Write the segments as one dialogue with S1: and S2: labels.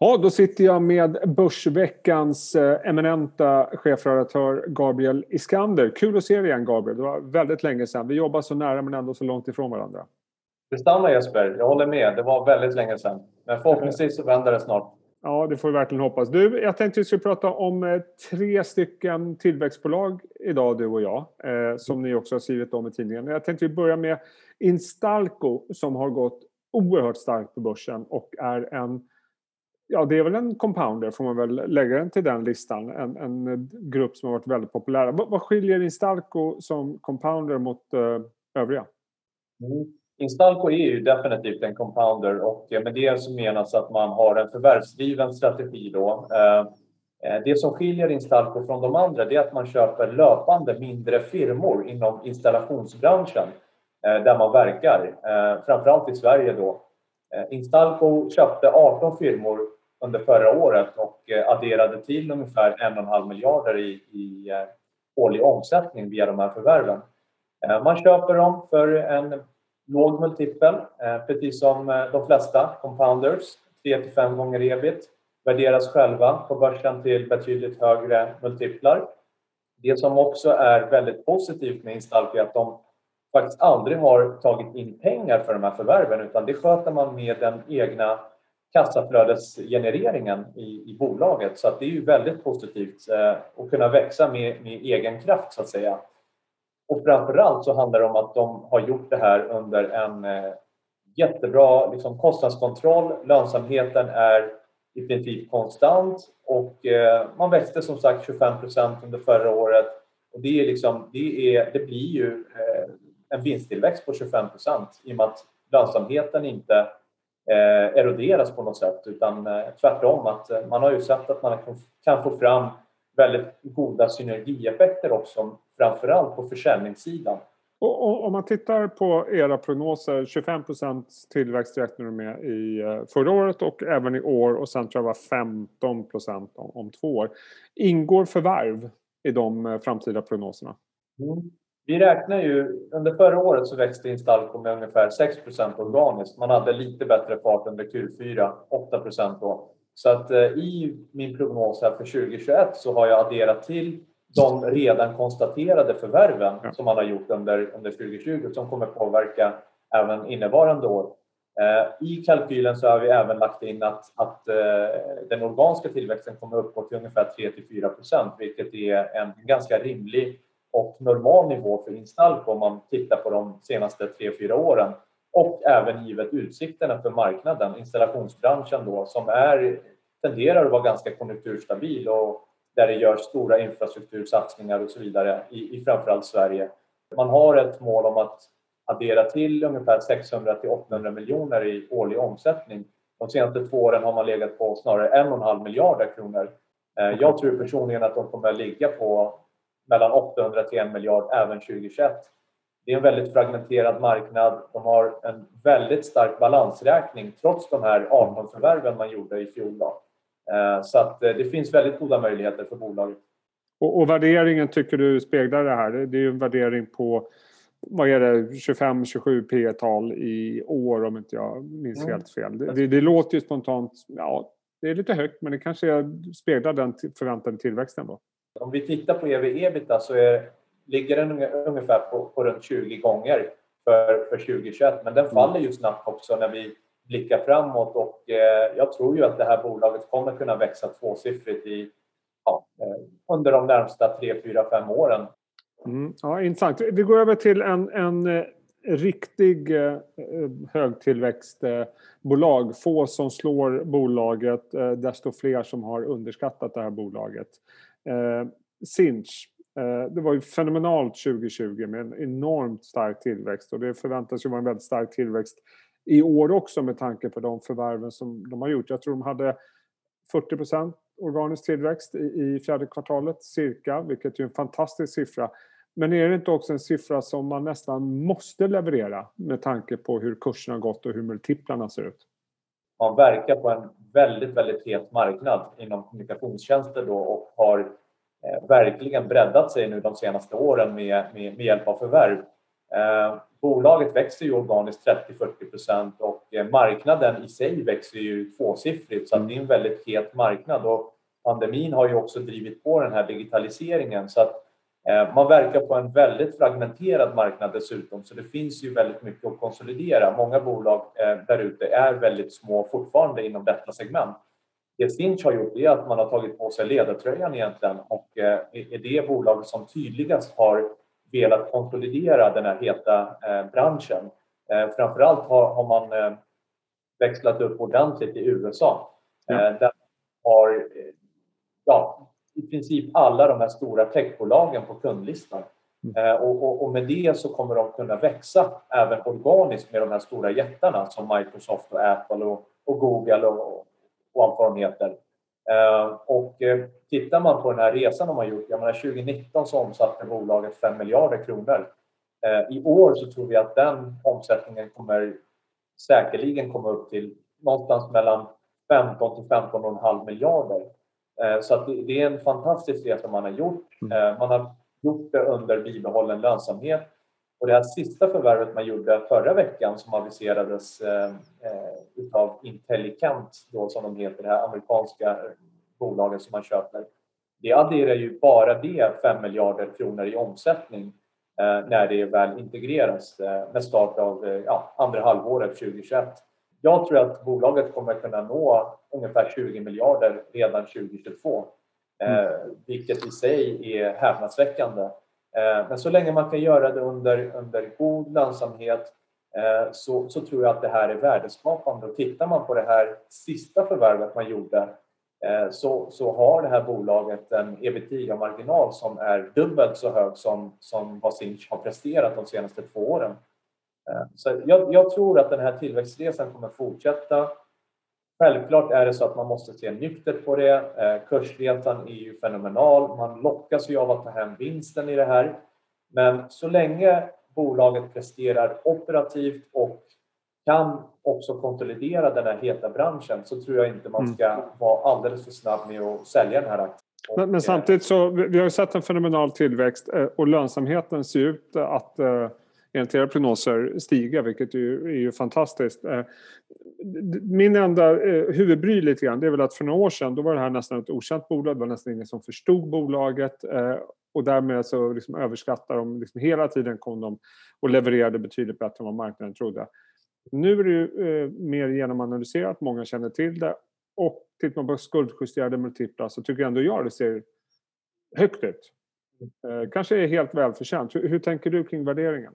S1: Ja, då sitter jag med Börsveckans eh, eminenta chefredaktör Gabriel Iskander. Kul att se dig igen Gabriel. Det var väldigt länge sedan. Vi jobbar så nära men ändå så långt ifrån varandra.
S2: Detsamma Jesper. Jag håller med. Det var väldigt länge sedan. Men förhoppningsvis så vänder det snart.
S1: Ja, det får vi verkligen hoppas. Du, jag tänkte att vi skulle prata om eh, tre stycken tillväxtbolag idag, du och jag. Eh, som ni också har skrivit om i tidningen. Jag tänkte vi börjar med Instalco som har gått oerhört starkt på börsen och är en Ja, det är väl en compounder, får man väl lägga den till den listan. En, en grupp som har varit väldigt populär. Vad, vad skiljer Instalco som compounder mot eh, övriga?
S2: Mm. Instalco är ju definitivt en compounder och med det så menas att man har en förvärvsdriven strategi. Då. Eh, eh, det som skiljer Instalco från de andra är att man köper löpande mindre firmor inom installationsbranschen eh, där man verkar, framförallt i Sverige. Då. Instalco köpte 18 firmor under förra året och eh, adderade till ungefär 1,5 miljarder i, i eh, årlig omsättning via de här förvärven. Eh, man köper dem för en låg multipel, precis som de flesta compounders, 3 till 5 gånger ebit, värderas själva på börsen till betydligt högre multiplar. Det som också är väldigt positivt med Instalco är att de faktiskt aldrig har tagit in pengar för de här förvärven utan det sköter man med den egna kassaflödesgenereringen i, i bolaget. Så att det är ju väldigt positivt eh, att kunna växa med, med egen kraft så att säga. Och framförallt så handlar det om att de har gjort det här under en eh, jättebra liksom, kostnadskontroll. Lönsamheten är i princip konstant och eh, man växte som sagt 25 procent under förra året. Och det, är liksom, det, är, det blir ju eh, en vinsttillväxt på 25 procent i och med att lönsamheten inte eroderas på något sätt utan eh, tvärtom att eh, man har ju sett att man kan få fram väldigt goda synergieffekter också, framförallt på försäljningssidan.
S1: Och, om man tittar på era prognoser, 25 tillväxt räknar du med i eh, förra året och även i år och sen tror jag var 15 om, om två år. Ingår förvärv i de eh, framtida prognoserna?
S2: Mm. Vi räknar ju, under förra året så växte Instalco med ungefär 6% organiskt. Man hade lite bättre fart under Q4, 8 då. Så att eh, i min prognos här för 2021 så har jag adderat till de redan konstaterade förvärven ja. som man har gjort under, under 2020 som kommer påverka även innevarande år. Eh, I kalkylen så har vi även lagt in att, att eh, den organiska tillväxten kommer uppgå till ungefär 3 4% vilket är en ganska rimlig och normal nivå för Instalco om man tittar på de senaste tre fyra åren och även givet utsikterna för marknaden, installationsbranschen då som är, tenderar att vara ganska konjunkturstabil och där det görs stora infrastruktursatsningar och så vidare i, i framförallt Sverige. Man har ett mål om att addera till ungefär 600 till 800 miljoner i årlig omsättning. De senaste två åren har man legat på snarare en och en halv miljarder kronor. Eh, jag tror personligen att de kommer att ligga på mellan 800 till 1 miljard även 2021. Det är en väldigt fragmenterad marknad. De har en väldigt stark balansräkning trots de här 18 förvärven man gjorde i fjol. Då. Eh, så att eh, det finns väldigt goda möjligheter för bolaget.
S1: Och, och värderingen tycker du speglar det här? Det är ju en värdering på vad är det, 25-27 P tal i år om inte jag minns mm. helt fel. Det, det, det, låter ju spontant, ja det är lite högt men det kanske speglar den förväntade tillväxten då.
S2: Om vi tittar på ev-ebita så är, ligger den ungefär på, på runt 20 gånger för, för 2021 men den mm. faller ju snabbt också när vi blickar framåt och eh, jag tror ju att det här bolaget kommer kunna växa tvåsiffrigt i, ja, eh, under de närmsta 3, 4, 5 åren.
S1: Mm, ja, intressant. Vi går över till en, en eh, riktig eh, högtillväxtbolag. Få som slår bolaget, eh, desto fler som har underskattat det här bolaget. Eh, Sinch, eh, det var ju fenomenalt 2020 med en enormt stark tillväxt och det förväntas ju vara en väldigt stark tillväxt i år också med tanke på de förvärven som de har gjort. Jag tror de hade 40 organisk tillväxt i, i fjärde kvartalet cirka, vilket är en fantastisk siffra. Men är det inte också en siffra som man nästan måste leverera med tanke på hur kursen har gått och hur multiplarna ser ut?
S2: Man verkar på en väldigt, väldigt het marknad inom kommunikationstjänster då och har eh, verkligen breddat sig nu de senaste åren med, med, med hjälp av förvärv. Eh, bolaget växer ju organiskt 30-40 procent och eh, marknaden i sig växer ju tvåsiffrigt så det är en väldigt het marknad och pandemin har ju också drivit på den här digitaliseringen så att man verkar på en väldigt fragmenterad marknad dessutom så det finns ju väldigt mycket att konsolidera. Många bolag där ute är väldigt små fortfarande inom detta segment. Det Sinch har gjort är att man har tagit på sig ledartröjan egentligen och är det bolaget som tydligast har velat konsolidera den här heta branschen. Framför allt har man växlat upp ordentligt i USA. Där har i princip alla de här stora techbolagen på kundlistan. Med det så kommer de kunna växa även organiskt med de här stora jättarna som Microsoft och Apple och Google och allt vad de heter. Tittar man på den här resan de har gjort, jag menar 2019 så omsatte bolaget 5 miljarder kronor. I år så tror vi att den omsättningen kommer säkerligen komma upp till någonstans mellan 15 till 15,5 miljarder. Det är en fantastisk resa man har gjort. Man har gjort det under bibehållen lönsamhet. Det här sista förvärvet man gjorde förra veckan som aviserades utav Intellicent då som de heter, det här amerikanska bolaget som man köper. Det adderar ju bara det 5 miljarder kronor i omsättning när det väl integreras med start av andra halvåret 2021. Jag tror att bolaget kommer kunna nå ungefär 20 miljarder redan 2022. Vilket i sig är häpnadsväckande. Så länge man kan göra det under god lönsamhet så tror jag att det här är värdeskapande. Tittar man på det här sista förvärvet man gjorde så har det här bolaget en EBITDA-marginal som är dubbelt så hög som vad Sinch har presterat de senaste två åren. Jag tror att den här tillväxtresan kommer fortsätta. Självklart är det så att man måste se nyktert på det. Kursresan är ju fenomenal. Man lockas ju av att ta hem vinsten i det här. Så länge bolaget presterar operativt och kan också konsolidera den här heta branschen så tror jag inte man ska vara alldeles för snabb med att sälja den här aktien.
S1: Samtidigt så vi har ju sett en fenomenal tillväxt och lönsamheten ser ut att enligt era prognoser stiga, vilket är ju fantastiskt. Min enda huvudbry lite grann, det är väl att för några år sedan då var det här nästan ett okänt bolag. Det var nästan ingen som förstod bolaget och därmed så liksom överskattade de liksom hela tiden kom de och levererade betydligt bättre än vad marknaden trodde. Nu är det ju mer genomanalyserat, många känner till det och tittar man på skuldjusterade multiplar så tycker ändå jag det ser högt ut. Kanske är helt välförtjänt. Hur tänker du kring värderingen?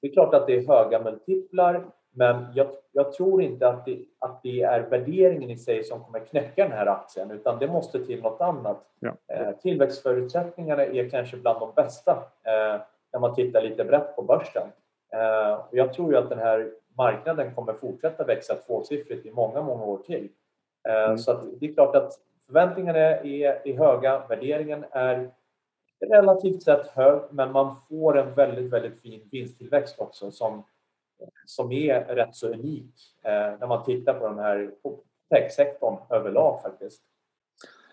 S2: Det är klart att det är höga multiplar, men jag tror inte att det är värderingen i sig som kommer knäcka den här aktien, utan det måste till något annat.
S1: Ja.
S2: Tillväxtförutsättningarna är kanske bland de bästa när man tittar lite brett på börsen. Jag tror ju att den här marknaden kommer fortsätta växa tvåsiffrigt i många år till. Det är klart att förväntningarna är höga, värderingen är relativt sett hög, men man får en väldigt fin vinsttillväxt också som är rätt så unik eh, när man tittar på den här techsektorn överlag faktiskt.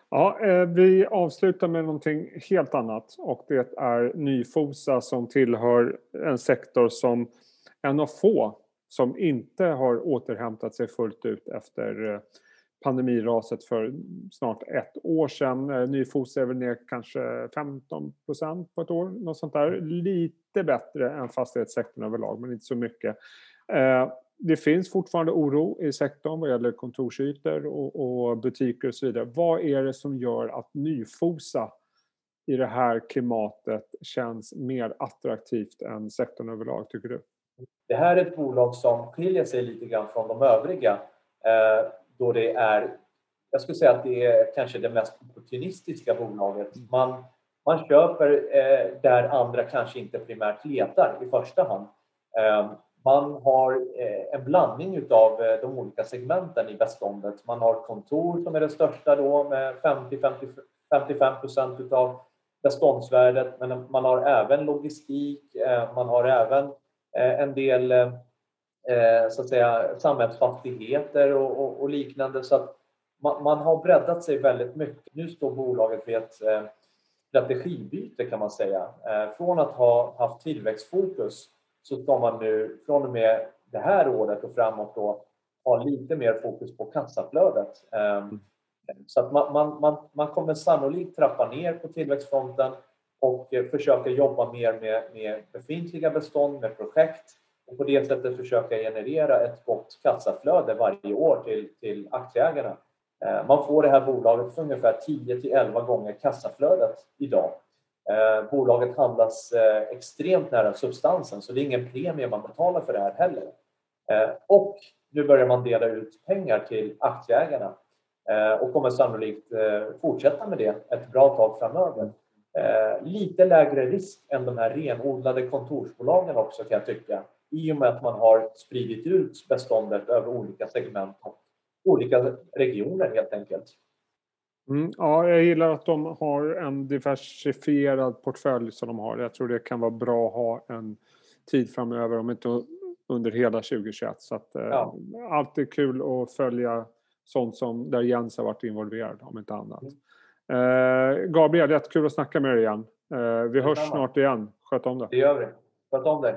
S1: Ja, eh, vi avslutar med någonting helt annat och det är Nyfosa som tillhör en sektor som en av få som inte har återhämtat sig fullt ut efter eh, pandemiraset för snart ett år sedan. Eh, nyfosa är väl ner kanske 15 procent på ett år, något sånt där. Lite bättre än fastighetssektorn överlag, men inte så mycket. Eh, det finns fortfarande oro i sektorn vad gäller kontorsytor och butiker och så vidare. Vad är det som gör att Nyfosa i det här klimatet känns mer attraktivt än sektorn överlag, tycker du?
S2: Det här är ett bolag som skiljer sig lite grann från de övriga. Eh, då det är, jag skulle säga att det är kanske det mest opportunistiska bolaget. Man köper där andra kanske inte primärt letar i första hand. Man har en blandning utav de olika segmenten i beståndet. Man har kontor som är det största då med 50-55% utav beståndsvärdet. Men man har även logistik, man har även en del Eh, så att säga samhällsfastigheter och liknande. Så att man har breddat sig väldigt mycket. Nu står bolaget vid ett eh, strategibyte kan man säga. Eh, från att ha haft tillväxtfokus så ska man nu från och med det här året och framåt då ha lite mer fokus på kassaflödet. Ehm, så att man, man, man, man kommer sannolikt trappa ner på tillväxtfronten och försöka jobba mer med, med befintliga bestånd, med projekt och på det sättet försöka generera ett gott kassaflöde varje år till, till aktieägarna. Eh, man får det här bolaget för ungefär 10 till 11 gånger kassaflödet idag. Eh, bolaget handlas eh, extremt nära substansen så det är ingen premie man betalar för det här heller. Och nu börjar man dela ut pengar till aktieägarna och kommer sannolikt fortsätta med det ett bra tag framöver. Lite lägre risk än de här renodlade kontorsbolagen också kan jag tycka i och med att man har spridit ut beståndet över olika segment och olika regioner helt enkelt.
S1: Mm, ja, jag gillar att de har en diversifierad portfölj som de har. Jag tror det kan vara bra att ha en tid framöver, om inte under hela 2021. Så att, eh, ja. alltid kul att följa sånt som där Jens har varit involverad, om inte annat. Mm. Eh, Gabriel, jättekul att snacka med dig igen. Eh, vi hörs snart igen. Sköt om det.
S2: Det gör vi. Sköt om dig.